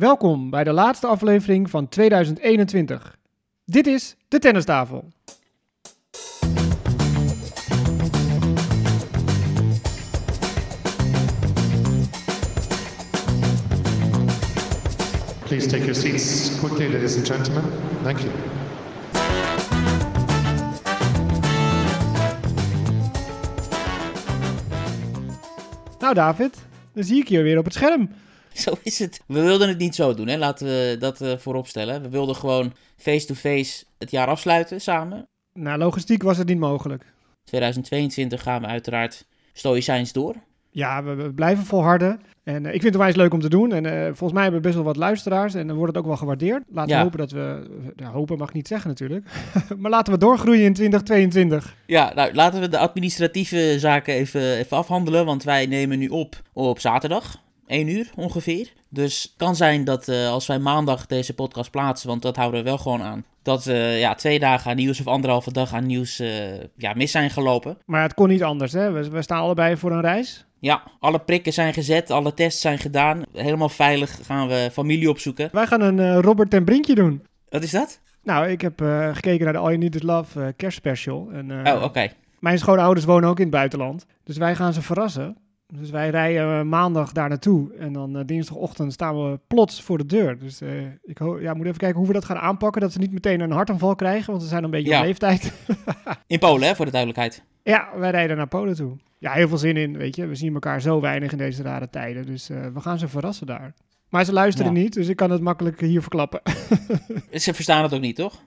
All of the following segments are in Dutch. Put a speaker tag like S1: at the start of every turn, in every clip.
S1: Welkom bij de laatste aflevering van 2021. Dit is de tennistafel.
S2: Please take your seats quickly, ladies and gentlemen. Thank you.
S1: Nou David, dan zie ik je weer op het scherm.
S3: Zo is het. We wilden het niet zo doen, hè? laten we dat uh, voorop stellen. We wilden gewoon face-to-face het jaar afsluiten samen.
S1: Nou, logistiek was het niet mogelijk.
S3: 2022 gaan we uiteraard stoïcijns door.
S1: Ja, we, we blijven volharden. En uh, ik vind het wijs leuk om te doen. En uh, volgens mij hebben we best wel wat luisteraars. En dan wordt het ook wel gewaardeerd. Laten ja. we hopen dat we... Ja, hopen mag ik niet zeggen natuurlijk. maar laten we doorgroeien in 2022.
S3: Ja, nou laten we de administratieve zaken even, even afhandelen. Want wij nemen nu op op zaterdag. 1 uur ongeveer. Dus het kan zijn dat uh, als wij maandag deze podcast plaatsen, want dat houden we wel gewoon aan, dat uh, ja, twee dagen aan nieuws of anderhalve dag aan nieuws uh, ja, mis zijn gelopen.
S1: Maar het kon niet anders, hè? We, we, staan allebei voor een reis.
S3: Ja, alle prikken zijn gezet, alle tests zijn gedaan. Helemaal veilig gaan we familie opzoeken.
S1: Wij gaan een Robert ten Brinkje doen.
S3: Wat is dat?
S1: Nou, ik heb gekeken naar de All You Need Is Love kerstspecial. En,
S3: oh, oké. Okay.
S1: Mijn schoonouders wonen ook in het buitenland. Dus wij gaan ze verrassen. Dus wij rijden maandag daar naartoe en dan uh, dinsdagochtend staan we plots voor de deur. Dus uh, ik ja, moet even kijken hoe we dat gaan aanpakken, dat ze niet meteen een hartaanval krijgen, want ze zijn een beetje ja. op leeftijd.
S3: in Polen, hè, voor de duidelijkheid.
S1: Ja, wij rijden naar Polen toe. Ja, heel veel zin in, weet je. We zien elkaar zo weinig in deze rare tijden, dus uh, we gaan ze verrassen daar. Maar ze luisteren ja. niet, dus ik kan het makkelijk hier verklappen.
S3: ze verstaan het ook niet, toch?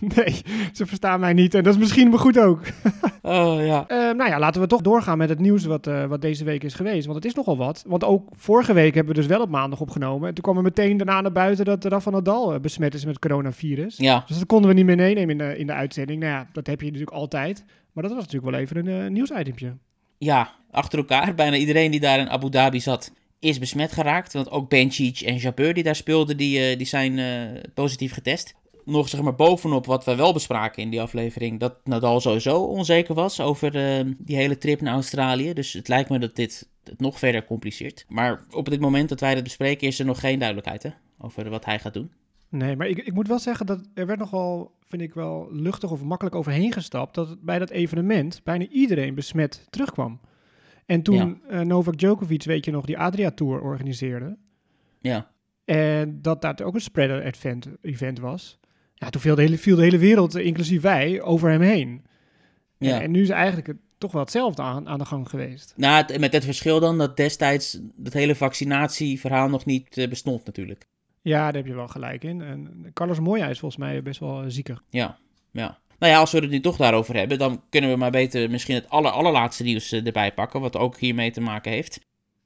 S1: Nee, ze verstaan mij niet en dat is misschien maar goed ook.
S3: oh ja.
S1: Uh, nou ja, laten we toch doorgaan met het nieuws wat, uh, wat deze week is geweest. Want het is nogal wat. Want ook vorige week hebben we dus wel op maandag opgenomen. En toen kwam er meteen daarna naar buiten dat Rafa Nadal uh, besmet is met coronavirus.
S3: Ja.
S1: Dus dat konden we niet meer meenemen in de, in de uitzending. Nou ja, dat heb je natuurlijk altijd. Maar dat was natuurlijk wel even een nieuwsitempje.
S3: Ja, achter elkaar. Bijna iedereen die daar in Abu Dhabi zat is besmet geraakt. Want ook Benchic en Jabeur die daar speelden, die, uh, die zijn uh, positief getest. Nog zeg maar bovenop wat we wel bespraken in die aflevering, dat Nadal sowieso onzeker was over uh, die hele trip naar Australië. Dus het lijkt me dat dit het nog verder compliceert. Maar op dit moment dat wij dit bespreken, is er nog geen duidelijkheid hè, over wat hij gaat doen.
S1: Nee, maar ik, ik moet wel zeggen dat er werd nogal, vind ik wel, luchtig of makkelijk overheen gestapt. Dat bij dat evenement bijna iedereen besmet terugkwam. En toen ja. uh, Novak Djokovic, weet je nog, die Adria Tour organiseerde.
S3: Ja.
S1: En dat dat ook een spreader event, event was. Ja, toen viel de, hele, viel de hele wereld, inclusief wij, over hem heen.
S3: Ja.
S1: En nu is eigenlijk het toch wel hetzelfde aan, aan de gang geweest.
S3: Nou, het, met het verschil dan dat destijds het hele vaccinatieverhaal nog niet uh, bestond natuurlijk.
S1: Ja, daar heb je wel gelijk in. En Carlos Moya is volgens mij best wel uh, ziekig.
S3: Ja, ja. Nou ja, als we het nu toch daarover hebben, dan kunnen we maar beter misschien het aller, allerlaatste nieuws uh, erbij pakken, wat ook hiermee te maken heeft.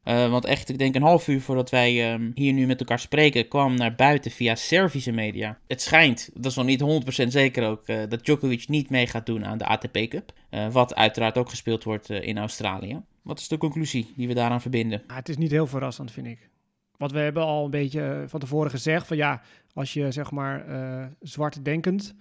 S3: Uh, want echt, ik denk een half uur voordat wij um, hier nu met elkaar spreken, kwam naar buiten via Servische media. Het schijnt, dat is nog niet 100% zeker ook, uh, dat Djokovic niet mee gaat doen aan de ATP Cup. wat uiteraard ook gespeeld wordt in Australië. Wat is de conclusie die we daaraan verbinden?
S1: Het is niet heel verrassend, vind ik. Want we hebben al een beetje van tevoren gezegd van ja, als je zeg maar zwart denkend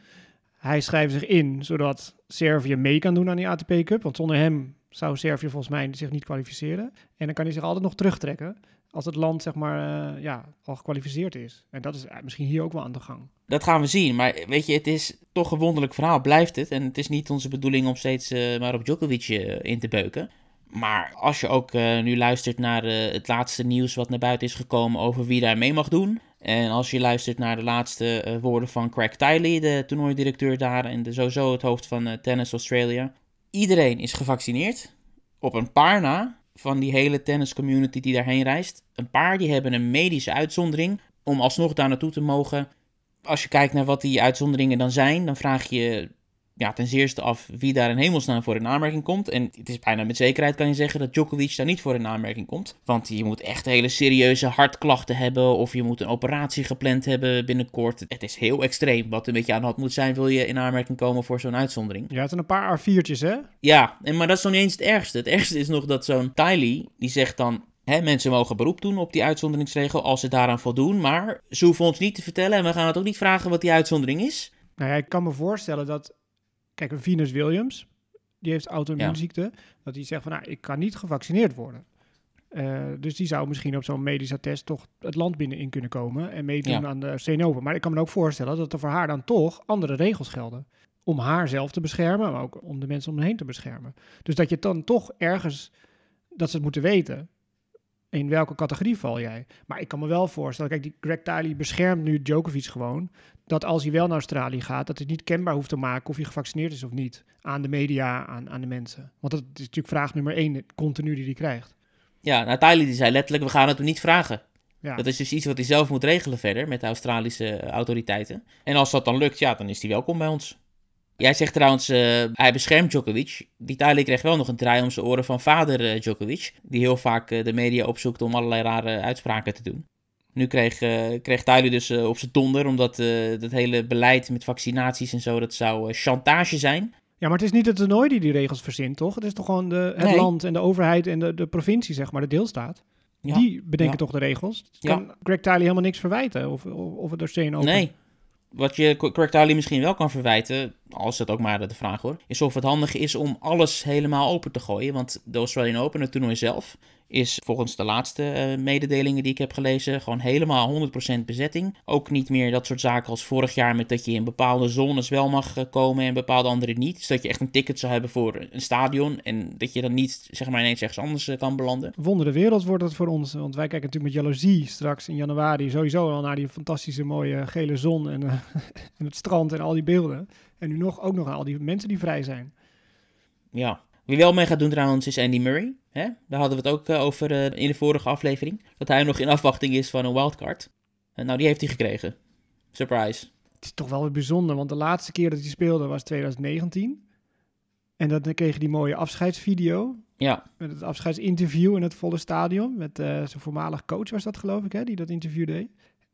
S1: hij schrijft zich in zodat Servië mee kan doen aan die ATP Cup. Want zonder hem zou Servië volgens mij zich niet kwalificeren. En dan kan hij zich altijd nog terugtrekken als het land zeg maar uh, ja, al gekwalificeerd is. En dat is misschien hier ook wel aan de gang.
S3: Dat gaan we zien. Maar weet je, het is toch een wonderlijk verhaal, blijft het. En het is niet onze bedoeling om steeds uh, maar op Djokovic in te beuken. Maar als je ook nu luistert naar het laatste nieuws wat naar buiten is gekomen over wie daar mee mag doen. En als je luistert naar de laatste uh, woorden van Craig Tiley, de toernooidirecteur daar en de, sowieso het hoofd van uh, Tennis Australia. Iedereen is gevaccineerd. Op een paar na van die hele tenniscommunity die daarheen reist. Een paar die hebben een medische uitzondering om alsnog daar naartoe te mogen. Als je kijkt naar wat die uitzonderingen dan zijn, dan vraag je ja, ten zeerste af wie daar in hemelsnaam voor in aanmerking komt. En het is bijna met zekerheid kan je zeggen dat Djokovic daar niet voor in aanmerking komt. Want je moet echt hele serieuze hartklachten hebben of je moet een operatie gepland hebben binnenkort. Het is heel extreem wat een beetje aan de hand moet zijn wil je in aanmerking komen voor zo'n uitzondering.
S1: Ja, het zijn een paar A4'tjes hè?
S3: Ja, en, maar dat is nog niet eens het ergste. Het ergste is nog dat zo'n Tiley, die zegt dan... Hè, mensen mogen beroep doen op die uitzonderingsregel als ze daaraan voldoen. Maar ze hoeven ons niet te vertellen en we gaan het ook niet vragen wat die uitzondering is.
S1: Nou ja, ik kan me voorstellen dat Kijk, Venus Williams, die heeft auto-immuunziekte. Ja. Dat hij zegt van, nou, ik kan niet gevaccineerd worden. Uh, dus die zou misschien op zo'n medische test toch het land binnenin kunnen komen en meedoen
S3: Ja.
S1: aan de Open. Maar ik kan me ook voorstellen dat er voor haar dan toch andere regels gelden. Om haar zelf te beschermen, maar ook om de mensen om heen te beschermen. Dus dat je dan toch ergens, dat ze het moeten weten, in welke categorie val jij. Maar ik kan me wel voorstellen, kijk, die Greg Tiley beschermt nu Djokovic gewoon. Dat als hij wel naar Australië gaat, dat hij niet kenbaar hoeft te maken of hij gevaccineerd is of niet. Aan de media, aan, aan de mensen. Want dat is natuurlijk vraag nummer één, continu die hij krijgt.
S3: Ja, nou, Tyler die zei letterlijk, we gaan het hem niet vragen.
S1: Ja.
S3: Dat is dus iets wat hij zelf moet regelen verder met de Australische eh, autoriteiten. En als dat dan lukt, ja, dan is hij welkom bij ons. Jij zegt trouwens, eh, hij beschermt Djokovic. Die Tyler kreeg wel nog een draai om zijn oren van vader eh, Djokovic. Die heel vaak eh, de media opzoekt om allerlei rare uitspraken te doen. Nu kreeg, kreeg Tyler dus op zijn donder, omdat dat hele beleid met vaccinaties en zo, dat zou chantage zijn.
S1: Ja, maar het is niet het toernooi die die regels verzint, toch? Het is toch gewoon de, het
S3: Nee.
S1: land en de overheid en de, de provincie, zeg maar, de deelstaat.
S3: Ja,
S1: Die bedenken
S3: ja.
S1: toch de regels? Het
S3: Ja.
S1: kan Greg Tiley helemaal niks verwijten of, of, of het er Open.
S3: Nee. Wat je Craig Tiley misschien wel kan verwijten, als dat ook maar de vraag hoor, is of het handig is om alles helemaal open te gooien. Want de Australian Open, het toernooi zelf, is volgens de laatste eh, mededelingen die ik heb gelezen gewoon helemaal 100% bezetting. Ook niet meer dat soort zaken als vorig jaar met dat je in bepaalde zones wel mag eh, komen en bepaalde andere niet. Dus dat je echt een ticket zou hebben voor een stadion en dat je dan niet zeg maar ineens ergens anders eh, kan belanden.
S1: Wonder de wereld wordt het voor ons. Want wij kijken natuurlijk met jaloezie straks in januari sowieso al naar die fantastische mooie gele zon en, en het strand en al die beelden. En nu nog, ook nog aan al die mensen die vrij zijn.
S3: Ja. Wie wel mee gaat doen trouwens is Andy Murray. Hè? Daar hadden we het ook eh, over eh, in de vorige aflevering. Dat hij nog in afwachting is van een wildcard. En nou, die heeft hij gekregen. Surprise.
S1: Het is toch wel weer bijzonder, want de laatste keer dat hij speelde was 2019. En dan kreeg je die mooie afscheidsvideo.
S3: Ja,
S1: Met het afscheidsinterview in het volle stadion. Met eh, zijn voormalig coach was dat geloof ik, hè, die dat interview deed.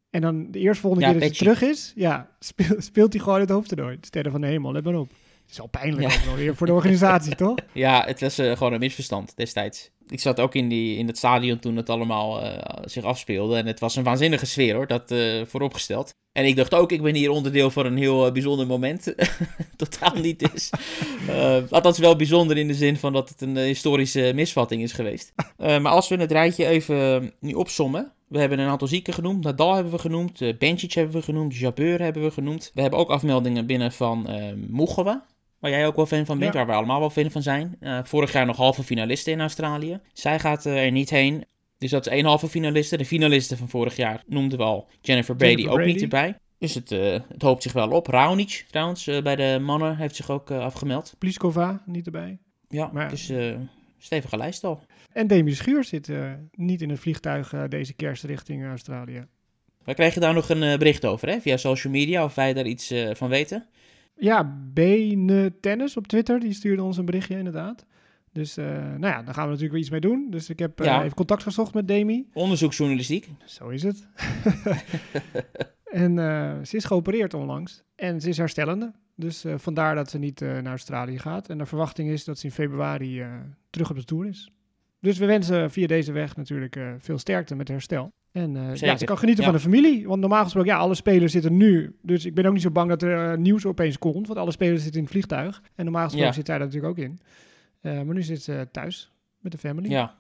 S1: En dan de eerstvolgende
S3: Ja,
S1: keer dat hij terug is, ja, speel- speelt hij gewoon het hoofdtoernooi. Sterren van de hemel, let maar op. Het is al pijnlijk
S3: Ja.
S1: ook wel weer voor de organisatie, toch?
S3: ja het was eh, gewoon een misverstand destijds. Ik zat ook in, die, in het stadion toen het allemaal eh, zich afspeelde. En het was een waanzinnige sfeer hoor, dat eh, vooropgesteld. En ik dacht ook, ik ben hier onderdeel van een heel bijzonder moment. Totaal niet is. Eh althans wel bijzonder in de zin van dat het een historische misvatting is geweest. Maar als we het rijtje even nu opsommen. We hebben een aantal zieken genoemd. Nadal hebben we genoemd. Uh, hebben we genoemd. Jabeur hebben we genoemd. We hebben ook afmeldingen binnen van Mugawa. Waar jij ook wel fan van bent.
S1: Ja.
S3: Waar we allemaal wel fan van zijn. Eh, vorig jaar nog halve finaliste in Australië. Zij gaat eh, er niet heen. Dus dat is één halve finaliste. De finalisten van vorig jaar noemden we al. Jennifer Brady
S1: Jennifer
S3: ook
S1: Brady.
S3: niet erbij. Dus het, eh, het hoopt zich wel op. Raonic trouwens bij de mannen heeft zich ook afgemeld.
S1: Pliskova niet erbij.
S3: Ja,
S1: Maar
S3: dus stevige lijst al.
S1: En Demi Schuur zit niet in het vliegtuig deze kerst richting Australië.
S3: Wij kregen daar nog een bericht over, hè? Via social media, of wij daar iets van weten.
S1: Ja, Bene Tennis op Twitter, die stuurde ons een berichtje inderdaad. Dus eh, nou ja, daar gaan we natuurlijk wel iets mee doen. Dus ik heb eh,
S3: Ja.
S1: even contact gezocht met Demi.
S3: Onderzoeksjournalistiek.
S1: Zo is het. en eh, ze is geopereerd onlangs. En ze is herstellende. Dus vandaar dat ze niet naar Australië gaat. En de verwachting is dat ze in februari terug op de Tour is. Dus we wensen via deze weg natuurlijk veel sterkte met herstel. En eh, ja, ze kan genieten
S3: Ja.
S1: van de familie. Want normaal gesproken, ja, alle spelers zitten nu. Dus ik ben ook niet zo bang dat er eh, nieuws opeens komt. Want alle spelers zitten in het vliegtuig. En normaal gesproken
S3: Ja.
S1: zit zij daar natuurlijk ook in. Eh, maar nu zit ze thuis met de family.
S3: Ja.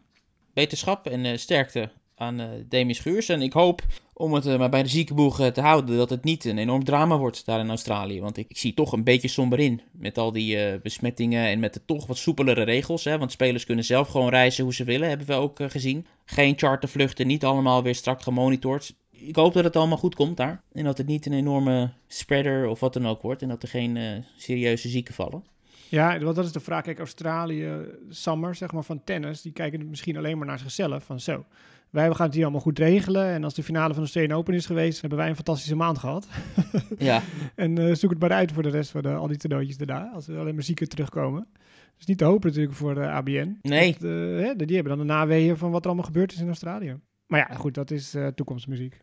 S3: Wetenschap en sterkte aan Demi Schuurs. En ik hoop, om het eh, maar bij de ziekenboeg eh, te houden, dat het niet een enorm drama wordt daar in Australië. Want ik, ik zie toch een beetje somber in met al die eh, besmettingen en met de toch wat soepelere regels. Hè? Want spelers kunnen zelf gewoon reizen hoe ze willen, hebben we ook gezien. Geen chartervluchten, niet allemaal weer strak gemonitord. Ik hoop dat het allemaal goed komt daar. En dat het niet een enorme spreader of wat dan ook wordt. En dat er geen serieuze zieken vallen.
S1: Ja, want dat is de vraag. Kijk, Australië, Summer, zeg maar, van tennis, die kijken misschien alleen maar naar zichzelf. Van zo, wij gaan het hier allemaal goed regelen. En als de finale van de Australian Open is geweest, hebben wij een fantastische maand gehad.
S3: Ja,
S1: en eh, zoek het maar uit voor de rest van de, al die toernooitjes daarna, als er alleen maar zieken terugkomen. Dus niet te hopen natuurlijk voor de ABN.
S3: Nee.
S1: Dat, eh, hè, die hebben dan de naweeën van wat er allemaal gebeurd is in Australië. Maar ja, goed, dat is eh, toekomstmuziek.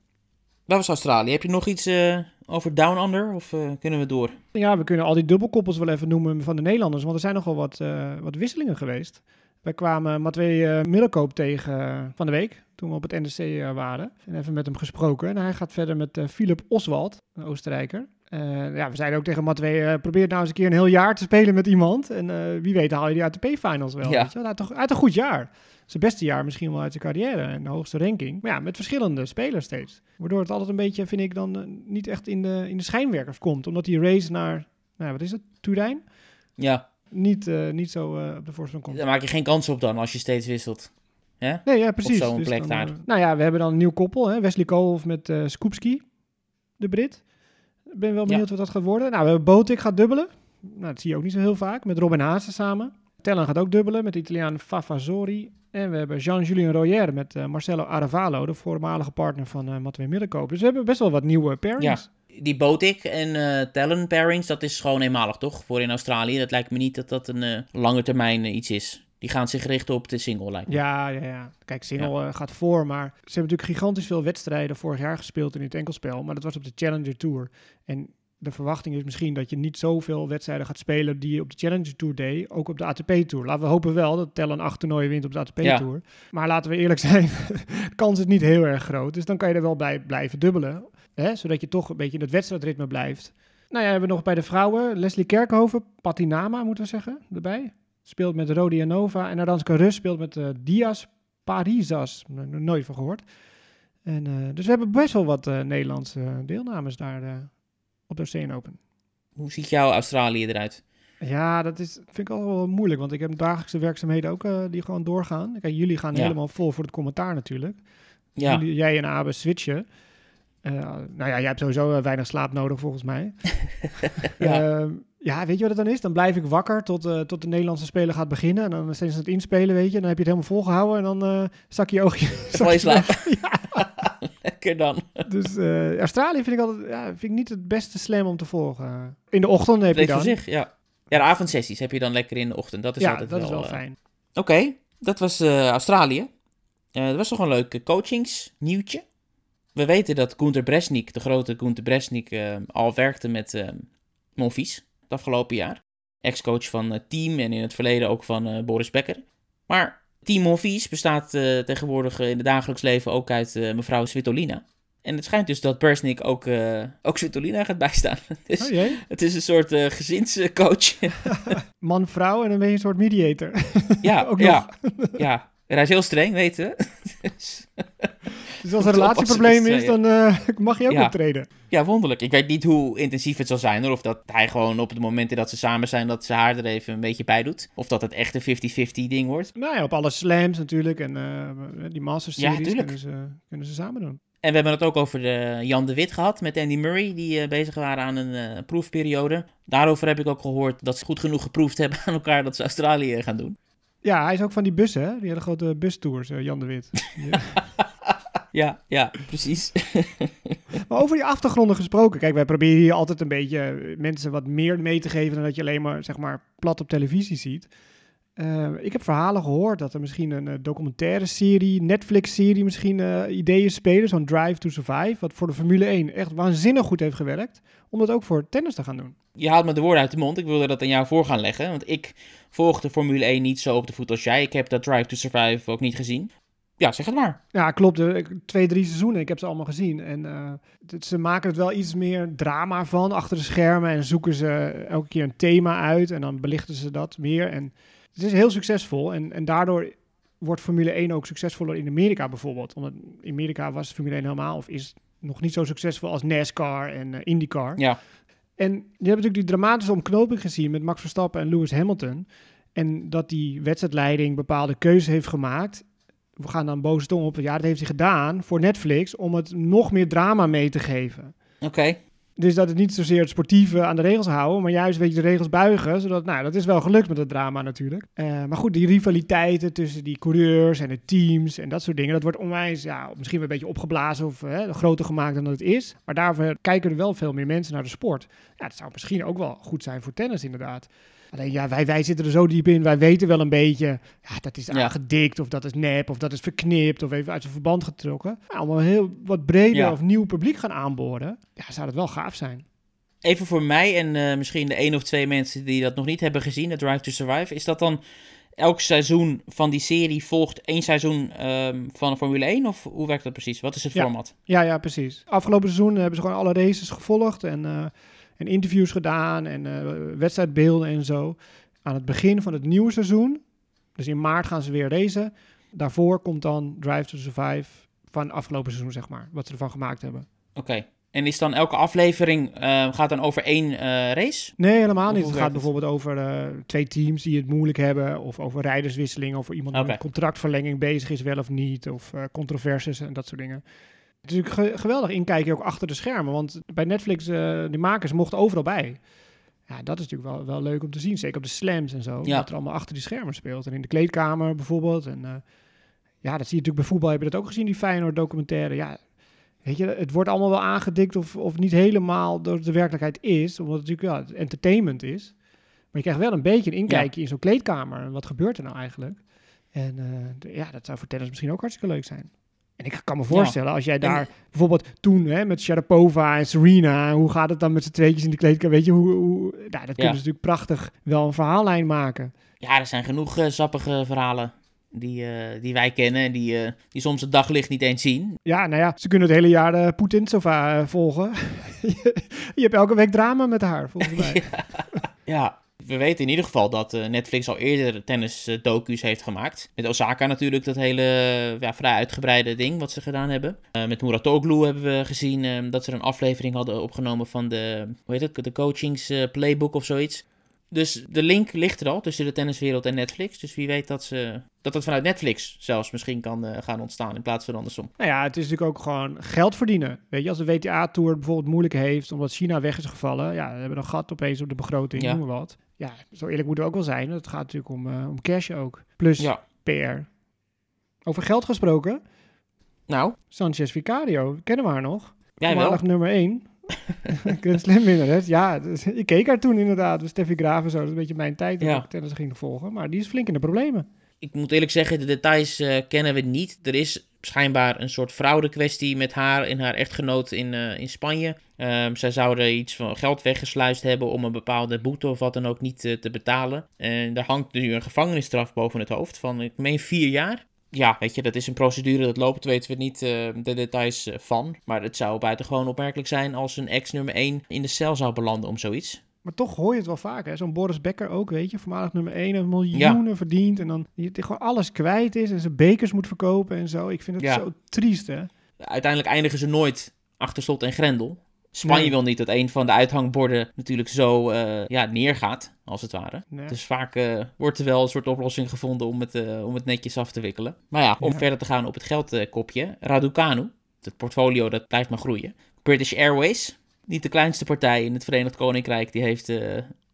S3: dat was Australië. Heb je nog iets eh, over Down Under of eh, kunnen we door?
S1: Ja, we kunnen al die dubbelkoppels wel even noemen van de Nederlanders, want er zijn nogal wat, eh, wat wisselingen geweest. Wij kwamen Matwee uh, Middelkoop tegen eh, van de week, toen we op het NDC eh, waren. En even met hem gesproken. En hij gaat verder met eh, Philip Oswald, een Oostenrijker. Eh, ja, we zeiden ook tegen Matwee, uh, probeer nou eens een keer een heel jaar te spelen met iemand. En uh, wie weet haal je die ATP-finals wel.
S3: Ja.
S1: Weet je? Uit, toch, uit een goed jaar. Zijn beste jaar misschien wel uit zijn carrière en de hoogste ranking. Maar ja, met verschillende spelers steeds. Waardoor het altijd een beetje, vind ik, dan niet echt in de, in de schijnwerkers komt. Omdat die race naar, nou, wat is het, Turijn?
S3: Ja.
S1: Niet, niet zo op de voorsprong komt.
S3: Daar maak je geen kans op dan als je steeds wisselt. Ja?
S1: Nee, ja, precies.
S3: Op zo'n
S1: Dus
S3: plek
S1: dan,
S3: daar.
S1: uh, nou ja, we hebben dan een nieuw koppel. Hè? Wesley Koolhof met uh, Skupski, de Brit. Ik ben wel benieuwd ja. wat dat gaat worden. Nou, we hebben Botik gaat dubbelen. Nou, dat zie je ook niet zo heel vaak. Met Robin Haase samen. Tellen gaat ook dubbelen met de Italiaan Favazori. En we hebben Jean-Julien Royer met uh, Marcelo Aravalo, de voormalige partner van uh, Matwee Middelkoop. Dus we hebben best wel wat nieuwe pairings.
S3: Ja, die Botik en uh, Talon pairings, dat is gewoon eenmalig toch? Voor in Australië. Dat lijkt me niet dat dat een lange termijn iets is. Die gaan zich richten op de single, lijkt me.
S1: Ja, ja, ja. Kijk, single ja. uh, gaat voor, maar ze hebben natuurlijk gigantisch veel wedstrijden vorig jaar gespeeld in het enkelspel. Maar dat was op de Challenger Tour. En de verwachting is misschien dat je niet zoveel wedstrijden gaat spelen die je op de Challenger Tour deed, ook op de ATP Tour. Laten we hopen wel dat Tellen acht toernooien wint op de ATP Tour. Ja. Maar laten we eerlijk zijn, de kans is niet heel erg groot. Dus dan kan je er wel bij blijven dubbelen, hè? zodat je toch een beetje in het wedstrijdritme blijft. Nou ja, hebben we nog bij de vrouwen Leslie Kerkhoven, Patinama moeten we zeggen, erbij speelt met Rodianova. En Aranska Rus speelt met uh, Diaz Parisas. Nog nooit van gehoord. En, uh, dus we hebben best wel wat uh, Nederlandse deelnames daar op de Oceaan Open.
S3: Hoe ziet jouw Australië eruit?
S1: Ja, dat is, vind ik al wel moeilijk. Want ik heb dagelijkse werkzaamheden ook die gewoon doorgaan. Kijk, jullie gaan
S3: Ja.
S1: helemaal vol voor het commentaar natuurlijk.
S3: Ja,
S1: Jullie, jij en Abe switchen. Eh, nou ja, jij hebt sowieso eh, weinig slaap nodig volgens mij.
S3: Ja.
S1: Eh, ja, weet je wat het dan is? Dan blijf ik wakker tot, eh, tot de Nederlandse speler gaat beginnen. En dan steeds aan het inspelen, weet je. Dan heb je het helemaal volgehouden en dan zak je oogje.
S3: val je slaap.
S1: Ja.
S3: Lekker dan.
S1: Dus Australië vind ik altijd ja, vind ik niet het beste slam om te volgen. In de ochtend heb je dan.
S3: voor zich, ja. Ja, de avondsessies heb je dan lekker in de ochtend. Dat is
S1: ja,
S3: altijd
S1: dat
S3: wel,
S1: is wel fijn.
S3: Oké, dat was Australië. Dat was toch een leuk coachingsnieuwtje. We weten dat Gunther Bresnik, de grote Gunther Bresnik, eh, al werkte met eh Monfils het afgelopen jaar. Ex-coach van het team en in het verleden ook van eh, Boris Becker. Maar Team Monfils bestaat eh, tegenwoordig eh, in het dagelijks leven ook uit eh, mevrouw Svitolina. En het schijnt dus dat Bresnik ook, eh, ook Svitolina gaat bijstaan. dus
S1: Oh jee.
S3: het is een soort eh, gezinscoach.
S1: Man, vrouw en dan ben je een soort mediator.
S3: ja,
S1: Ook
S3: ja, ja. En hij is heel streng, weten we. Dus-
S1: Dus als er een relatieprobleem is, dan eh, mag je ook
S3: Ja.
S1: optreden.
S3: Ja, wonderlijk. Ik weet niet hoe intensief het zal zijn. Of dat hij gewoon op de momenten dat ze samen zijn, dat ze haar er even een beetje bij doet. Of dat het echt een 50-50 ding wordt.
S1: Nou ja, op alle slams natuurlijk. En eh, die Masters series kunnen, ze, kunnen ze samen doen.
S3: En we hebben het ook over de Jan de Wit gehad met Andy Murray, die eh, bezig waren aan een eh, proefperiode. Daarover heb ik ook gehoord dat ze goed genoeg geproefd hebben aan elkaar dat ze Australië gaan doen.
S1: Ja, hij is ook van die bussen, hè? Die hele grote bustours, eh, Jan de Wit. Ja.
S3: Ja, precies.
S1: maar over die achtergronden gesproken. Kijk, wij proberen hier altijd een beetje eh, mensen wat meer mee te geven... dan dat je alleen maar, zeg maar, plat op televisie ziet. Eh, ik heb verhalen gehoord dat er misschien een eh, documentaire serie, Netflix-serie misschien ideeën spelen. Zo'n Drive to Survive, wat voor de Formule 1 echt waanzinnig goed heeft gewerkt. Om dat ook voor tennis te gaan doen.
S3: Je haalt me de woorden uit de mond. Ik wilde dat aan jou voor gaan leggen. Want ik volg de Formule 1 niet zo op de voet als jij. Ik heb dat Drive to Survive ook niet gezien. Ja, zeg het maar.
S1: Ja, klopt. Eh, ik- Twee, drie seizoenen. Ik heb ze allemaal gezien. En eh, het- ze maken het wel iets meer drama van achter de schermen. En zoeken ze elke keer een thema uit. En dan belichten ze dat meer. En het is heel succesvol. En, en daardoor wordt Formule 1 ook succesvoller in Amerika bijvoorbeeld. Omdat in Amerika was Formule 1 helemaal... of is nog niet zo succesvol als NASCAR en eh, IndyCar.
S3: Ja,
S1: En je hebt natuurlijk die dramatische omknoping gezien met Max Verstappen en Lewis Hamilton. En dat die wedstrijdleiding bepaalde keuzes heeft gemaakt. We gaan dan boze tong op. Ja, dat heeft hij gedaan voor Netflix om het nog meer drama mee te geven.
S3: oké.
S1: Dus dat het niet zozeer het sportieve aan de regels houden, maar juist weet je de regels buigen. Zodat, nou, dat is wel gelukt met het drama natuurlijk. Eh, maar goed, die rivaliteiten tussen die coureurs en de teams en dat soort dingen, dat wordt onwijs, ja, misschien wel een beetje opgeblazen of hè, groter gemaakt dan dat het is. Maar daarvoor kijken er wel veel meer mensen naar de sport. Ja, dat zou misschien ook wel goed zijn voor tennis inderdaad. Alleen ja, wij, wij zitten er zo diep in. Wij weten wel een beetje, ja, dat is aangedikt of dat is nep of dat is verknipt of even uit zijn verband getrokken. Ja, om een heel wat breder of nieuw publiek gaan aanboren, ja, zou dat wel gaaf zijn.
S3: Even voor mij en eh, misschien de één of twee mensen die dat nog niet hebben gezien, de Drive to Survive. Is dat dan elk seizoen van die serie volgt één seizoen ehm, van Formule 1? Of hoe werkt dat precies? Wat is het
S1: Ja.
S3: format?
S1: Ja, ja, precies. Afgelopen seizoen hebben ze gewoon alle races gevolgd en, eh, en interviews gedaan en eh, wedstrijdbeelden en zo. Aan het begin van het nieuwe seizoen, dus in maart gaan ze weer racen. Daarvoor komt dan Drive to Survive van afgelopen seizoen, zeg maar. Wat ze ervan gemaakt hebben.
S3: Oké. En is dan elke aflevering, eh, gaat dan over één eh, race?
S1: Nee, helemaal niet. Het gaat
S3: het?
S1: bijvoorbeeld over twee teams die het moeilijk hebben. Of over rijderswisseling. Of iemand die met contractverlenging bezig is, wel of niet. Of controversies en dat soort dingen. Het is natuurlijk ge- geweldig inkijken ook achter de schermen. Want bij Netflix, eh die makers mochten overal bij. Ja, dat is natuurlijk wel, wel leuk om te zien. Zeker op de slams en zo.
S3: Ja.
S1: Wat er allemaal achter die schermen speelt. En in de kleedkamer bijvoorbeeld. En eh, ja, dat zie je natuurlijk bij voetbal. Heb je dat ook gezien, die Feyenoord documentaire? Ja, weet je, het wordt allemaal wel aangedikt of, of niet helemaal door de werkelijkheid is. Omdat het natuurlijk ja, entertainment is. Maar je krijgt wel een beetje een inkijkje in zo'n kleedkamer. En wat gebeurt er nou eigenlijk? En eh, ja, dat zou voor tennis misschien ook hartstikke leuk zijn. En ik kan me voorstellen, als jij daar bijvoorbeeld toen hè, met Sharapova en Serena, hoe gaat het dan met z'n tweetjes in de kleedkamer? Weet je, hoe, hoe nou, dat kunnen ze natuurlijk prachtig wel een verhaallijn maken.
S3: Ja, er zijn genoeg eh, sappige verhalen die, eh, die wij kennen en die, eh, die soms het daglicht niet eens zien.
S1: Ja, nou ja, ze kunnen het hele jaar de Poetin Sova eh, volgen. je hebt elke week drama met haar, volgens mij.
S3: Ja, we weten in ieder geval dat eh, Netflix al eerder tennis-docu's heeft gemaakt. Met Osaka natuurlijk, dat hele eh, ja, vrij uitgebreide ding wat ze gedaan hebben. Eh, met Muratoglu hebben we gezien eh, dat ze een aflevering hadden opgenomen van de, hoe heet het, de coachings eh, playbook of zoiets. Dus de link ligt er al tussen de tenniswereld en Netflix. Dus wie weet dat, ze, dat het vanuit Netflix zelfs misschien kan eh, gaan ontstaan in plaats van andersom.
S1: Nou ja, het is natuurlijk ook gewoon geld verdienen. Weet je, als de WTA-tour bijvoorbeeld moeilijk heeft omdat China weg is gevallen. Ja, we hebben een gat opeens op de begroting,
S3: Ja.
S1: noem maar wat. Ja, zo eerlijk moeten we ook wel zijn. Het gaat natuurlijk om, eh, om cash ook. Plus
S3: Ja,
S1: PR. Over geld gesproken.
S3: nou,
S1: Sanchez Vicario, kennen we haar nog?
S3: jij wel.
S1: Nummer 1. Grand Slam winnares. Ja, dus, ik keek haar toen inderdaad. Dus Steffi Graaf en zo. Dat is een beetje mijn tijd dat
S3: Ja.
S1: ik tennis ging volgen. Maar die is flink in de problemen.
S3: Ik moet eerlijk zeggen, de details eh, kennen we niet. Er is schijnbaar een soort fraudekwestie met haar en haar echtgenoot in, eh, in Spanje. Ehm, zij zouden iets van geld weggesluist hebben om een bepaalde boete of wat dan ook niet eh, te betalen. En daar hangt nu een gevangenisstraf boven het hoofd van, ik meen, vier jaar. Ja, weet je, dat is een procedure dat loopt, weten we niet eh, de details eh, van. Maar het zou buitengewoon opmerkelijk zijn als een ex-nummer 1 in de cel zou belanden om zoiets.
S1: Maar toch hoor je het wel vaak. hè. Zo'n Boris Becker ook, weet je. Voormalig nummer 1 en miljoenen verdient. En dan die die gewoon alles kwijt is. En zijn bekers moet verkopen en zo. Ik vind het
S3: Ja.
S1: zo triest, hè.
S3: uiteindelijk eindigen ze nooit achter slot en grendel. Spanje wil niet dat een van de uithangborden natuurlijk zo eh, ja, neergaat, als het ware.
S1: Nee.
S3: Dus vaak eh, wordt er wel een soort oplossing gevonden om het, eh, om het netjes af te wikkelen. Maar ja, om
S1: Ja.
S3: verder te gaan op het geldkopje. Raducanu, het portfolio dat blijft maar groeien. British Airways, niet de kleinste partij in het Verenigd Koninkrijk, die heeft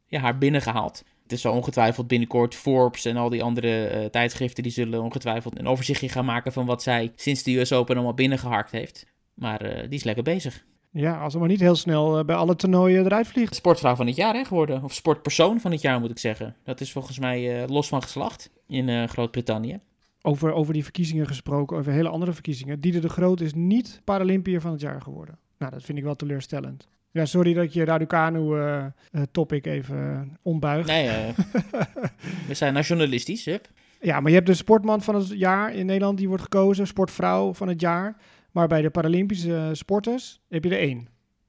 S3: ja, haar binnengehaald. Het is zo ongetwijfeld binnenkort Forbes en al die andere tijdschriften die zullen ongetwijfeld een overzichtje gaan maken van wat zij sinds de US Open allemaal binnengeharkt heeft. Maar die is lekker bezig.
S1: Ja, als ze maar niet heel snel eh, bij alle toernooien eruit vliegt.
S3: Sportvrouw van het jaar hè, geworden. Of sportpersoon van het jaar moet ik zeggen. Dat is volgens mij eh, los van geslacht in eh, Groot-Brittannië.
S1: Over, over die verkiezingen gesproken, over hele andere verkiezingen. Dieder de Groot is niet Paralympiër van het jaar geworden. Nou, dat vind ik wel teleurstellend. Ja, sorry dat je Raducanu eh eh, topic even ombuigt.
S3: Nee, we zijn nationalistisch. Hup.
S1: Ja, maar je hebt de sportman van het jaar in Nederland, die wordt gekozen. Sportvrouw van het jaar. Maar bij de Paralympische sporters heb je er één.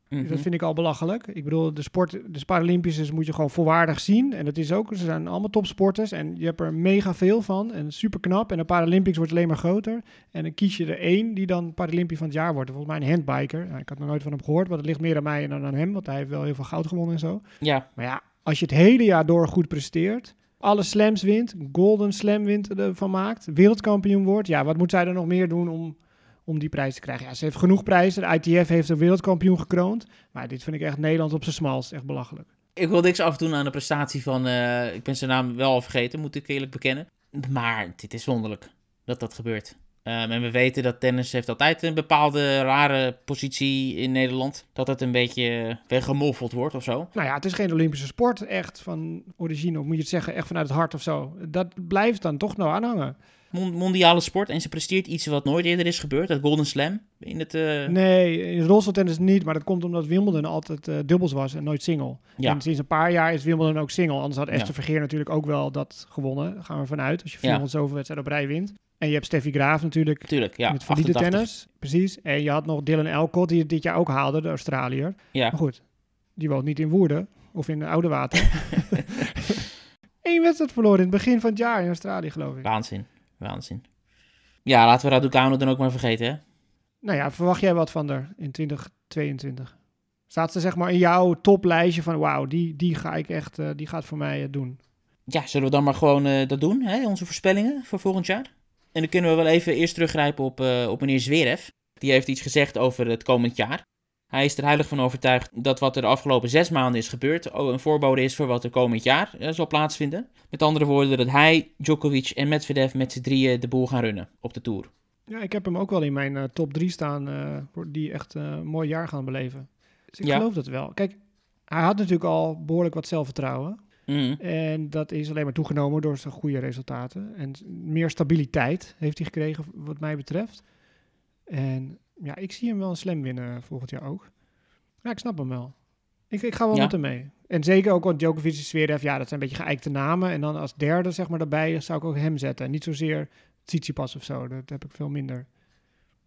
S3: Mhm.
S1: Dat vind ik al belachelijk. Ik bedoel, de, sport, de Paralympische moet je gewoon volwaardig zien. En dat is ook, ze zijn allemaal topsporters. En je hebt er mega veel van. En super knap. En de Paralympics wordt alleen maar groter. En dan kies je er één die dan Paralympisch van het jaar wordt. Volgens mij een handbiker. Nou, ik had nog nooit van hem gehoord, maar dat ligt meer aan mij dan aan hem. Want hij heeft wel heel veel goud gewonnen en zo.
S3: Ja,
S1: Maar ja, als je het hele jaar door goed presteert, alle slams wint, golden slam wint ervan maakt, wereldkampioen wordt, ja, wat moet zij dan nog meer doen om, om die prijs te krijgen? Ja, ze heeft genoeg prijzen. De ITF heeft een wereldkampioen gekroond. Maar dit vind ik echt Nederland op zijn smalst. Echt belachelijk.
S3: ik wil niks afdoen aan de prestatie van... eh, ik ben zijn naam wel al vergeten, moet ik eerlijk bekennen. Maar dit is wonderlijk dat dat gebeurt. Ehm, en we weten dat tennis heeft altijd een bepaalde rare positie in Nederland. Dat het een beetje weggemoffeld wordt of zo.
S1: Nou ja, het is geen Olympische sport echt van origine, of moet je het zeggen, echt vanuit het hart of zo. Dat blijft dan toch nou aanhangen.
S3: Mon- mondiale sport. En ze presteert iets wat nooit eerder is gebeurd. Dat Golden Slam. In het, eh,
S1: Nee, in rolstoeltennis niet, maar dat komt omdat Wimbledon altijd eh, dubbels was en nooit single.
S3: Ja.
S1: En sinds een paar jaar is Wimbledon ook single. Anders had Esther
S3: Ja.
S1: Vergeer natuurlijk ook wel dat gewonnen. Daar gaan we vanuit. Als je
S3: Ja.
S1: 400 zoveel wedstrijden op rij wint. En je hebt Steffi Graaf natuurlijk
S3: Tuurlijk, ja.
S1: met valide
S3: 88.
S1: tennis. Precies. En je had nog Dylan Elcott, die het dit jaar ook haalde, de Australiër.
S3: Ja.
S1: Maar goed, die woont niet in Woerden of in Oude Water. Eén wedstrijd verloren in het begin van het jaar in Australië, geloof ik.
S3: Waanzin. Waanzin. Ja, laten we Raducanu dan ook maar vergeten, hè?
S1: Nou ja, verwacht jij wat van haar in 2022? Staat ze zeg maar in jouw toplijstje van wauw, die, die ga ik echt, eh, die gaat voor mij eh, doen.
S3: Ja, zullen we dan maar gewoon eh, dat doen, hè? onze voorspellingen voor volgend jaar? En dan kunnen we wel even eerst teruggrijpen op, op meneer Zverev. Die heeft iets gezegd over het komend jaar. Hij is er heilig van overtuigd dat wat er de afgelopen zes maanden is gebeurd een voorbode is voor wat er komend jaar eh, zal plaatsvinden. Met andere woorden, dat hij, Djokovic en Medvedev met z'n drieën de boel gaan runnen op de Tour.
S1: Ja, ik heb hem ook wel in mijn eh, top 3 staan, eh, die echt een mooi jaar gaan beleven. Dus ik
S3: Ja.
S1: geloof dat wel. Kijk, hij had natuurlijk al behoorlijk wat zelfvertrouwen.
S3: Mhm.
S1: En dat is alleen maar toegenomen door zijn goede resultaten. En meer stabiliteit heeft hij gekregen, wat mij betreft. En ja, ik zie hem wel een slam winnen volgend jaar ook. Ja, ik snap hem wel. Ik, ik ga wel
S3: Ja.
S1: met hem mee. En zeker ook, want Djokovic en Zverev, ja, dat zijn een beetje geëikte namen. En dan als derde, zeg maar, daarbij zou ik ook hem zetten. En niet zozeer Tsitsipas of zo. Dat heb ik veel minder.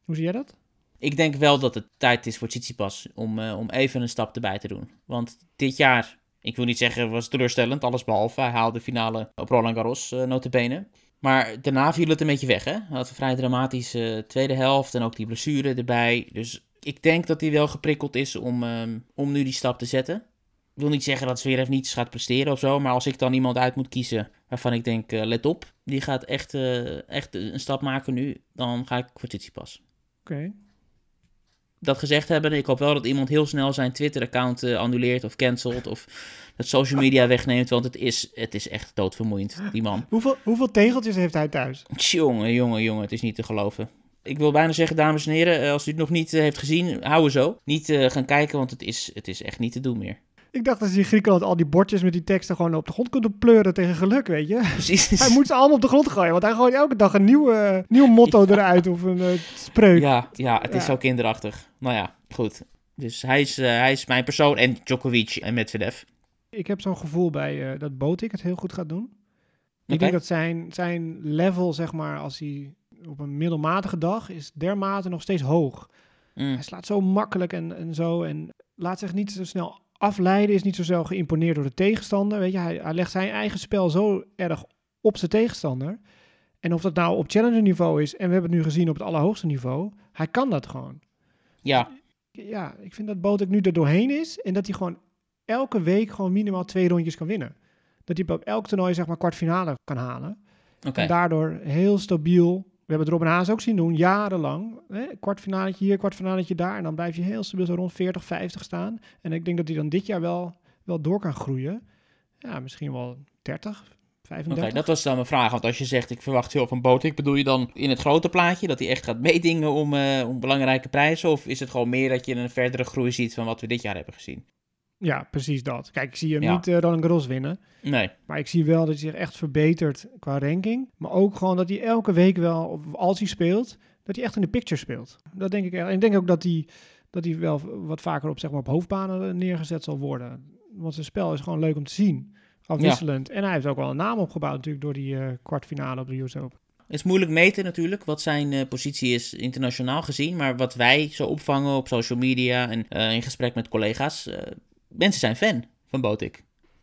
S1: Hoe zie jij dat?
S3: Ik denk wel dat het tijd is voor Tsitsipas om, eh, om even een stap erbij te doen. Want dit jaar, ik wil niet zeggen was teleurstellend, alles behalve. Hij haalde de finale op Roland Garros, eh notabene. Maar daarna viel het een beetje weg, hè. Hij had een vrij dramatische tweede helft en ook die blessure erbij. Dus ik denk dat hij wel geprikkeld is om, ehm, om nu die stap te zetten. Ik wil niet zeggen dat Zverev niets gaat presteren of zo, maar als ik dan iemand uit moet kiezen waarvan ik denk, eh, let op, die gaat echt, eh, echt een stap maken nu, dan ga ik voor Tsitsipas
S1: Oké.
S3: Dat gezegd hebben, ik hoop wel dat iemand heel snel zijn Twitter-account eh, annuleert of cancelt of dat social media wegneemt, want het is, het is echt doodvermoeiend, die man.
S1: Hoeveel, hoeveel tegeltjes heeft hij thuis?
S3: Jongen, jongen, jongen, het is niet te geloven. Ik wil bijna zeggen, dames en heren, eh, als u het nog niet eh, heeft gezien, hou er zo. Niet gaan kijken, want het is, het is echt niet te doen meer.
S1: Ik dacht dat ze in Griekenland al die bordjes met die teksten gewoon op de grond kunnen pleuren tegen geluk, weet je.
S3: Precies.
S1: Hij moet ze allemaal op de grond gooien, want hij gooit elke dag een nieuwe, nieuw motto eruit of een eh, spreuk.
S3: Ja, ja, het is zo kinderachtig. Nou ja, goed. Dus hij is, eh, hij is mijn persoon en Djokovic en Medvedev.
S1: Ik heb zo'n gevoel bij eh, dat Botik het heel goed gaat doen. Ik denk dat zijn, zijn level, zeg maar, als hij op een middelmatige dag is, dermate nog steeds hoog.
S3: Mm.
S1: Hij slaat zo makkelijk en, en zo en laat zich niet zo snel afleiden, is niet zo snel geïmponeerd door de tegenstander. Weet je, hij, hij legt zijn eigen spel zo erg op zijn tegenstander. En of dat nou op challenger niveau is, en we hebben het nu gezien op het allerhoogste niveau, hij kan dat gewoon.
S3: Ja,
S1: Ja, ik vind dat Botek nu er doorheen is en dat hij gewoon elke week gewoon minimaal twee rondjes kan winnen. Dat hij op elk toernooi zeg maar kwartfinale kan halen. En daardoor heel stabiel. We hebben het Robin Haas ook zien doen, jarenlang. Hè? Kwartfinaletje hier, kwartfinaletje daar. En dan blijf je heel stabiel zo rond 40, 50 staan. En ik denk dat hij dan dit jaar wel, wel door kan groeien. Ja, misschien wel 30,
S3: Oké,
S1: 35.
S3: dat was dan mijn vraag. Want als je zegt, ik verwacht veel van Botik, bedoel je dan in het grote plaatje dat hij echt gaat meedingen om, eh, om belangrijke prijzen? Of is het gewoon meer dat je een verdere groei ziet van wat we dit jaar hebben gezien?
S1: Ja, precies dat. Kijk, ik zie hem
S3: Ja.
S1: niet eh Roland Garros winnen.
S3: Nee,
S1: Maar ik zie wel dat hij zich echt verbetert qua ranking. Maar ook gewoon dat hij elke week wel, of als hij speelt, dat hij echt in de picture speelt. Dat denk ik echt. En ik denk ook dat hij, dat hij wel wat vaker op, zeg maar, op hoofdbanen eh, neergezet zal worden. Want zijn spel is gewoon leuk om te zien. Afwisselend. En hij heeft ook wel een naam opgebouwd natuurlijk door die eh, kwartfinale op de US Open.
S3: het is moeilijk meten natuurlijk wat zijn positie is internationaal gezien. Maar wat wij zo opvangen op social media en in gesprek met collega's, mensen zijn fan van Botik.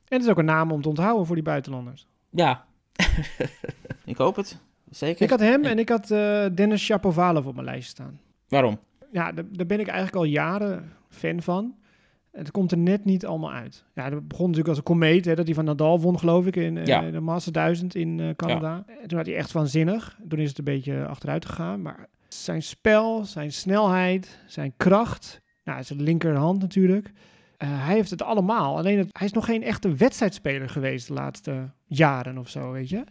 S1: En het is ook een naam om te onthouden voor die buitenlanders.
S3: Ja, ik hoop het. Zeker.
S1: Ik had hem
S3: Ja.
S1: en ik had eh, Dennis Shapovalov op mijn lijst staan.
S3: Waarom?
S1: ja, daar, daar ben ik eigenlijk al jaren fan van. Het komt er net niet allemaal uit. Ja, dat begon natuurlijk als een komeet, hè, dat hij van Nadal won, geloof ik, in eh,
S3: Ja.
S1: de Master 1000 in eh, Canada. En toen had hij echt waanzinnig. Toen is het een beetje achteruit gegaan. Maar zijn spel, zijn snelheid, zijn kracht, nou, zijn linkerhand natuurlijk. Eh, hij heeft het allemaal. Alleen het, hij is nog geen echte wedstrijdspeler geweest de laatste jaren of zo, weet je.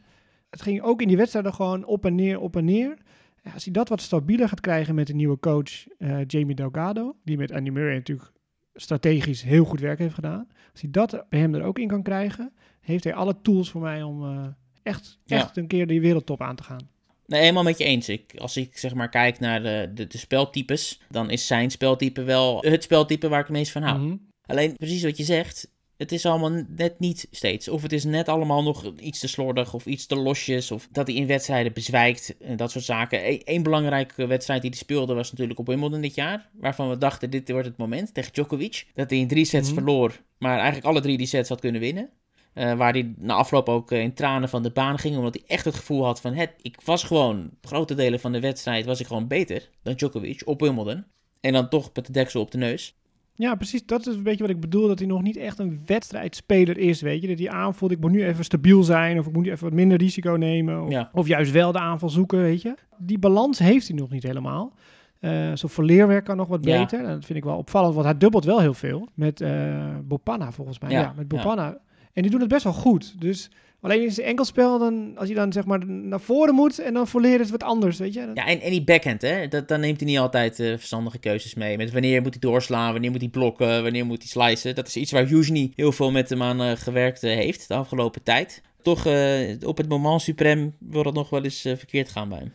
S1: Het ging ook in die wedstrijden gewoon op en neer, op en neer. Ja, als hij dat wat stabieler gaat krijgen met de nieuwe coach eh, Jamie Delgado, die met Andy Murray natuurlijk strategisch heel goed werk heeft gedaan. Als hij dat bij hem er ook in kan krijgen, heeft hij alle tools voor mij om eh, echt,
S3: Ja.
S1: echt een keer die wereldtop aan te gaan.
S3: Nee, helemaal met je eens. Ik, als ik zeg maar kijk naar de, de, de speltypes, dan is zijn speltype wel het speltype waar ik het meest van hou.
S1: Mhm.
S3: Alleen precies wat je zegt, het is allemaal net niet steeds. Of het is net allemaal nog iets te slordig of iets te losjes. Of dat hij in wedstrijden bezwijkt en dat soort zaken. Eén belangrijke wedstrijd die hij speelde was natuurlijk op Wimbledon dit jaar. Waarvan we dachten, dit wordt het moment tegen Djokovic. Dat hij in drie sets
S1: Mhm.
S3: verloor, maar eigenlijk alle drie die sets had kunnen winnen. Eh, waar hij na afloop ook eh, in tranen van de baan ging. Omdat hij echt het gevoel had van... Het, ik was gewoon, grote delen van de wedstrijd was ik gewoon beter dan Djokovic op Wimbledon. En dan toch met de deksel op de neus.
S1: Ja, precies. Dat is een beetje wat ik bedoel. Dat hij nog niet echt een wedstrijdspeler is, weet je. Dat hij aanvoelt, ik moet nu even stabiel zijn. Of ik moet nu even wat minder risico nemen. Of,
S3: Ja.
S1: of juist wel de aanval zoeken, weet je. Die balans heeft hij nog niet helemaal. Eh Zo'n verleerwerk kan nog wat
S3: Ja.
S1: beter. En dat vind ik wel opvallend, want hij dubbelt wel heel veel. Met eh Bopana, volgens mij.
S3: Ja,
S1: Ja, met Bopana. En die doen het best wel goed. Dus alleen in zijn enkelspel, dan, als je dan zeg maar naar voren moet... en dan verleren is het wat anders, weet je. Dan-
S3: Ja, en, en die backhand, hè, dat, dan neemt hij niet altijd eh, verstandige keuzes mee. Met wanneer moet hij doorslaan, wanneer moet hij blokken, wanneer moet hij slicen. Dat is iets waar Hughes niet heel veel met hem aan eh, gewerkt eh, heeft de afgelopen tijd. Toch op het moment suprem wil dat nog wel eens verkeerd gaan bij hem.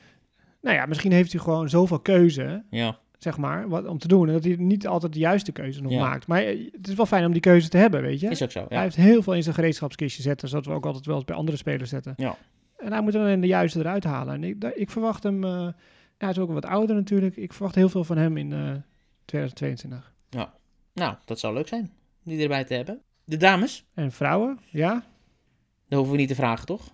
S1: Nou ja, misschien heeft hij gewoon zoveel keuze...
S3: Ja,
S1: zeg maar, wat, om te doen. En dat hij niet altijd de juiste keuze nog
S3: Ja.
S1: maakt. Maar eh, het is wel fijn om die keuze te hebben, weet je.
S3: is ook zo.
S1: Hij
S3: Ja.
S1: heeft heel veel in zijn gereedschapskistje zetten, zoals we ook altijd wel eens bij andere spelers zetten.
S3: Ja.
S1: En hij moet er dan de juiste eruit halen. En ik, daar- ik verwacht hem, eh, hij is ook wat ouder natuurlijk. Ik verwacht heel veel van hem in eh 2022.
S3: Nou, dat zou leuk zijn, die erbij te hebben. De dames,
S1: En vrouwen, ja?
S3: dat hoeven we niet te vragen, toch?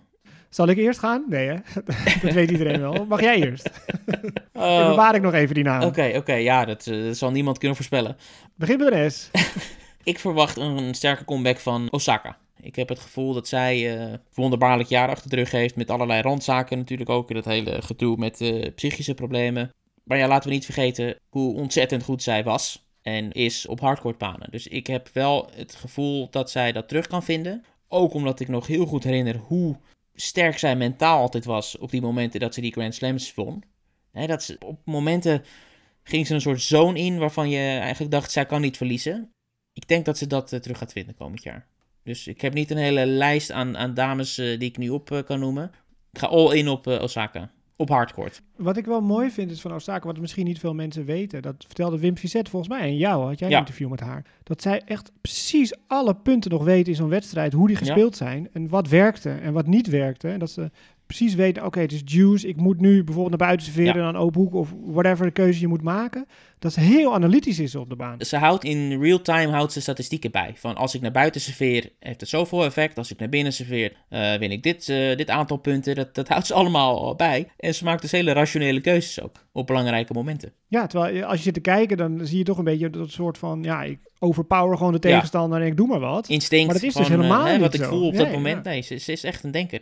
S1: Zal ik eerst gaan? Nee, hè? dat weet iedereen wel. Mag jij eerst? Dan
S3: Oh,
S1: bewaar ik nog even die naam.
S3: Oké, oké, ja, dat, eh, dat zal niemand kunnen voorspellen.
S1: Begin met een S.
S3: Ik verwacht een sterke comeback van Osaka. Ik heb het gevoel dat zij eh wonderbaarlijk jaar achter de rug heeft. Met allerlei randzaken natuurlijk ook. Dat hele gedoe met eh, psychische problemen. Maar ja, laten we niet vergeten hoe ontzettend goed zij was. En is op hardcourtbanen. Dus ik heb wel het gevoel dat zij dat terug kan vinden. Ook omdat ik nog heel goed herinner hoe sterk zij mentaal altijd was. Op die momenten dat ze die Grand Slams won. Dat ze, op momenten ging ze een soort zone in waarvan je eigenlijk dacht, zij kan niet verliezen. Ik denk dat ze dat eh, terug gaat vinden komend jaar. Dus ik heb niet een hele lijst aan, aan dames eh, die ik nu op eh, kan noemen. Ik ga all in op Osaka. Op hardcourt.
S1: Wat ik wel mooi vind is van Osaka, wat misschien niet veel mensen weten. Dat vertelde Wim Fizet volgens mij en jou, had jij een
S3: Ja.
S1: interview met haar. Dat zij echt precies alle punten nog weet in zo'n wedstrijd, hoe die
S3: Ja.
S1: gespeeld zijn. En wat werkte en wat niet werkte. En dat ze precies weten, oké, het is juice. Ik moet nu bijvoorbeeld naar buiten serveren
S3: Ja.
S1: aan open hoek of whatever de keuze je moet maken. Dat ze heel analytisch is op de baan.
S3: Ze houdt in real time houdt ze statistieken bij. Van als ik naar buiten serveer, heeft het zoveel effect. Als ik naar binnen serveer, eh, win ik dit, eh, dit aantal punten. Dat, dat houdt ze allemaal bij. En ze maakt dus hele rationele keuzes ook. Op belangrijke momenten.
S1: Ja, terwijl je- als je zit te kijken, dan zie je toch een beetje dat soort van, ja, ik overpower gewoon de
S3: Ja.
S1: tegenstander en ik doe maar wat.
S3: Instinct.
S1: Maar dat is dus
S3: eh,
S1: helemaal
S3: hè,
S1: niet
S3: Wat ik
S1: zo.
S3: voel op
S1: Nee,
S3: dat moment.
S1: ja.
S3: Nee, ze, ze is echt een denker.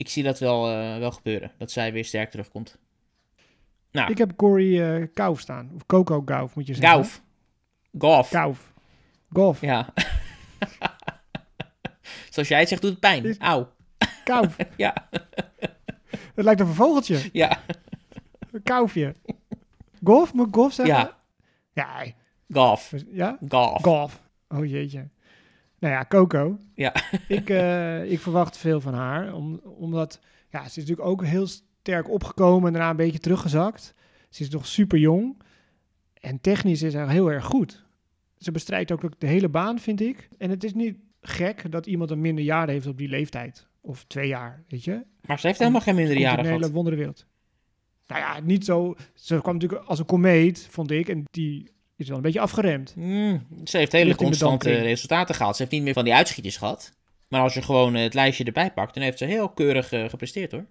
S3: Ik zie dat wel, eh, wel gebeuren. Dat zij weer sterk terugkomt. Nou,
S1: Ik heb Corey eh Kauf staan. Of Coco Gauff moet je zeggen.
S3: Gauf. Golf.
S1: Kauf. Golf.
S3: Ja. Zoals jij het zegt, doet het pijn.
S1: Is-
S3: Auw.
S1: Kauf.
S3: Ja,
S1: Het lijkt op een vogeltje.
S3: ja,
S1: Een kaufje. Golf? Moet ik golf zeggen?
S3: ja.
S1: Ja.
S3: Golf.
S1: Ja?
S3: Golf.
S1: Golf. Oh jeetje. Nou ja, Coco.
S3: Ja.
S1: ik, eh, ik verwacht veel van haar. Om, omdat, ja, ze is natuurlijk ook heel sterk opgekomen en daarna een beetje teruggezakt. Ze is nog super jong. En technisch is hij heel erg goed. Ze bestrijdt ook de hele baan, vind ik. En het is niet gek dat iemand een minder jaar heeft op die leeftijd. Of twee jaar, weet je.
S3: Maar ze heeft helemaal geen mindere
S1: Komt
S3: jaren
S1: in een hele
S3: gehad.
S1: Nou ja, niet zo. Ze kwam natuurlijk als een komeet, vond ik. En die is wel een beetje afgeremd.
S3: Hmm, ze heeft hele constante resultaten gehad. Ze heeft niet meer van die uitschietjes gehad. Maar als je gewoon eh, het lijstje erbij pakt, dan heeft ze heel keurig eh, gepresteerd hoor.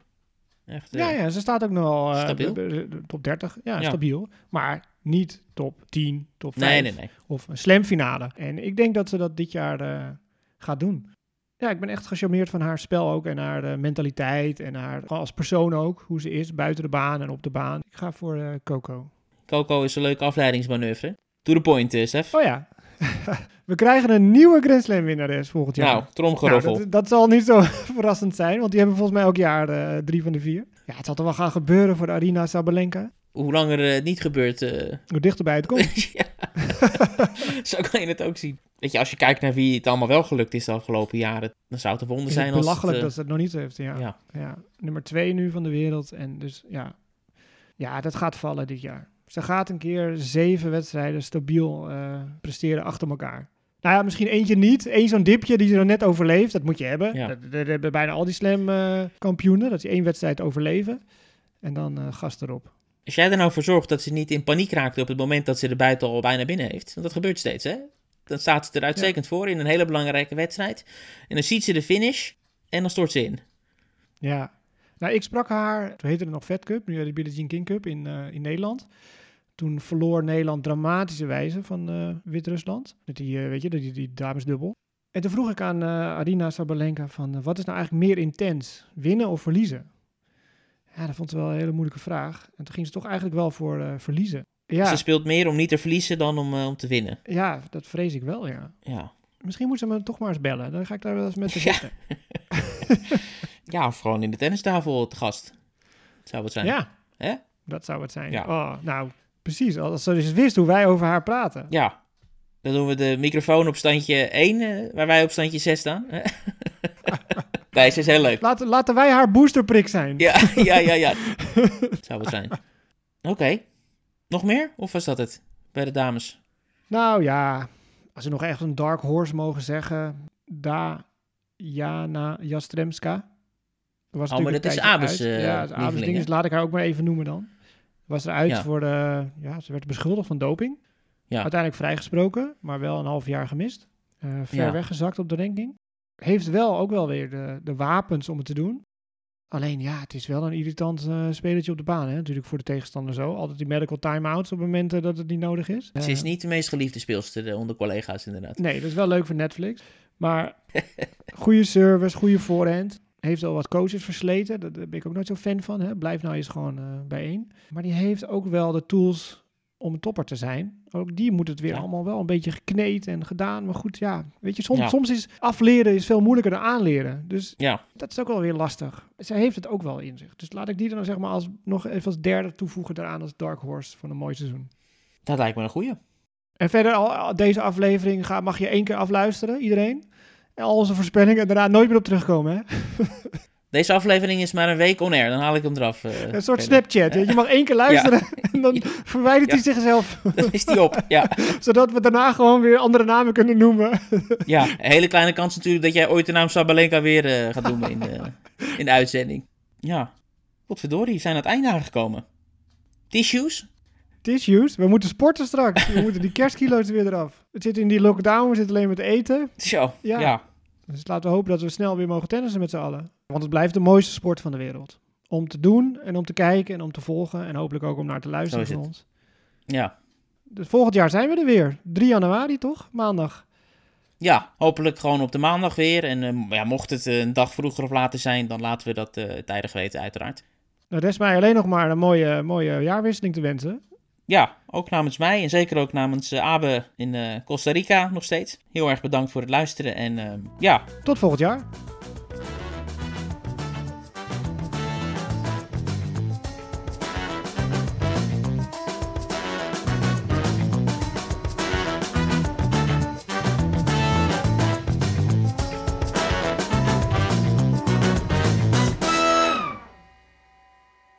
S3: Echt, eh,
S1: Ja, ja, ze staat ook nog wel b- top 30. Ja,
S3: Ja.
S1: stabiel. Maar niet top 10, top 5
S3: Nee, nee, nee.
S1: of een slam finale. En ik denk dat ze dat dit jaar gaat doen. Ja, ik ben echt gecharmeerd van haar spel ook en haar mentaliteit en haar als persoon ook, hoe ze is buiten de baan en op de baan. Ik ga voor Coco.
S3: Coco is een leuke afleidingsmanoeuvre. To the point, eh, Stef.
S1: Oh ja, we krijgen een nieuwe Grand Slam winnares volgend jaar.
S3: Nou, tromgeroffel.
S1: Nou, dat, dat zal niet zo verrassend zijn, want die hebben volgens mij elk jaar eh, drie van de vier. Ja, het zal toch wel gaan gebeuren voor de Arina Sabalenka.
S3: Hoe langer eh, het niet gebeurt, eh,
S1: Hoe dichterbij het komt.
S3: zo kan je het ook zien. weet je, als je kijkt naar wie het allemaal wel gelukt is de afgelopen jaren, dan zou het een wonder zijn
S1: het
S3: als
S1: belachelijk
S3: het,
S1: dat ze het nog niet heeft. Ja.
S3: ja.
S1: Ja. Nummer twee nu van de wereld. En dus ja. Ja, dat gaat vallen dit jaar. Ze gaat een keer zeven wedstrijden stabiel eh, presteren achter elkaar. Nou ja, misschien eentje niet. Eén zo'n dipje die ze dan net overleeft. Dat moet je hebben.
S3: Ja.
S1: Dat, dat hebben bijna al die slam eh, kampioenen. Dat ze één wedstrijd overleven. En dan eh gas erop.
S3: Als jij er nou voor zorgt dat ze niet in paniek raakt op het moment dat ze de buiten al bijna binnen heeft, want dat gebeurt steeds, hè? Dan staat ze er uitstekend voor in een hele belangrijke wedstrijd. En dan ziet ze de finish en dan stort ze in.
S1: Ja. Nou, ik sprak haar, toen heette het nog Fed Cup, nu de Billie Jean King Cup in, in Nederland. Toen verloor Nederland dramatische wijze van eh, Wit-Rusland. Met die, eh, weet je, die, die damesdubbel. En toen vroeg ik aan eh, Arina Sabalenka van, wat is nou eigenlijk meer intens? Winnen of verliezen? Ja, dat vond ze wel een hele moeilijke vraag. En toen ging ze toch eigenlijk wel voor verliezen. Ja,
S3: Ze speelt meer om niet te verliezen dan om, om te winnen.
S1: ja, dat vrees ik wel, ja.
S3: Ja.
S1: Misschien moet ze me toch maar eens bellen. Dan ga ik daar wel eens met te
S3: Ja.
S1: zitten.
S3: ja, of gewoon in de tennistafel te gast. Zou het zijn.
S1: Ja,
S3: Hè?
S1: dat zou het zijn.
S3: Ja.
S1: Oh, nou, precies. Als ze dus wist hoe wij over haar praten.
S3: Ja. Dan doen we de microfoon op standje 1, eh, waar wij op standje 6 staan. ze is heel leuk.
S1: Laten, laten wij haar boosterprik zijn.
S3: Ja, ja, ja, ja. Zou het zijn. Oké. Nog meer? Of was dat het? Bij de dames?
S1: Nou ja, als we nog echt een dark horse mogen zeggen. Diana Jastremska. Was
S3: Oh, maar dat is Abes, eh,
S1: ja, is Abes ding, dus laat ik haar ook maar even noemen dan. Was eruit
S3: Ja.
S1: voor de... Ja, ze werd beschuldigd van doping.
S3: Ja.
S1: Uiteindelijk vrijgesproken, maar wel een half jaar gemist. Eh, ver
S3: Ja.
S1: weggezakt op de ranking. Heeft wel ook wel weer de, de wapens om het te doen. Alleen ja, het is wel een irritant eh spelertje op de baan. Hè? Natuurlijk voor de tegenstander zo. Altijd die medical time-outs op momenten dat het niet nodig is.
S3: Ze is
S1: Eh,
S3: niet de meest geliefde speelster onder collega's, inderdaad.
S1: Nee, dat is wel leuk voor Netflix. Maar goede service, goede voorhand. Heeft al wat coaches versleten. Daar ben ik ook nooit zo fan van. Hè? Blijf nou eens gewoon eh bijeen. Maar die heeft ook wel de tools om een topper te zijn. Ook die moet het weer
S3: Ja.
S1: allemaal wel een beetje gekneed en gedaan. Maar goed, ja. Weet je, soms,
S3: Ja.
S1: soms is afleren is veel moeilijker dan aanleren. Dus
S3: Ja,
S1: dat is ook wel weer lastig. Zij heeft het ook wel in zich. Dus laat ik die dan zeg maar als, nog even als derde toevoegen daaraan als Dark Horse van een mooi seizoen.
S3: dat lijkt me een goeie.
S1: En verder, al, al deze aflevering ga, mag je één keer afluisteren, iedereen. Al onze voorspellingen en daarna nooit meer op terugkomen. Hè?
S3: Deze aflevering is maar een week on-air, dan haal ik hem eraf. eh,
S1: Een soort. Snapchat. Je mag één keer luisteren en dan verwijdert hij zichzelf.
S3: Dan is die op, ja.
S1: zodat we daarna gewoon weer andere namen kunnen noemen.
S3: Ja, een hele kleine kans natuurlijk dat jij ooit de naam Sabalenka weer eh, gaat noemen in de, in de uitzending. Ja, wat verdorie, we zijn aan het einde aangekomen. Tissues?
S1: Tissues. We moeten sporten straks. We moeten die kerstkilo's er weer eraf. Het zit in die lockdown. We zitten alleen met eten.
S3: Zo,
S1: Ja. Dus laten we hopen dat we snel weer mogen tennissen met z'n allen. Want het blijft de mooiste sport van de wereld. Om te doen en om te kijken en om te volgen. En hopelijk ook om naar te luisteren van ons.
S3: ja.
S1: Dus volgend jaar zijn we er weer. 3 januari toch? Maandag.
S3: Ja, hopelijk gewoon op de maandag weer. En eh, ja, mocht het eh, een dag vroeger of later zijn, dan laten we dat eh tijdig weten, uiteraard.
S1: Nou, rest mij alleen nog maar een mooie, mooie jaarwisseling te wensen.
S3: Ja, ook namens mij en zeker ook namens eh, Abe in eh, Costa Rica nog steeds. Heel erg bedankt voor het luisteren en eh, ja,
S1: Tot volgend jaar.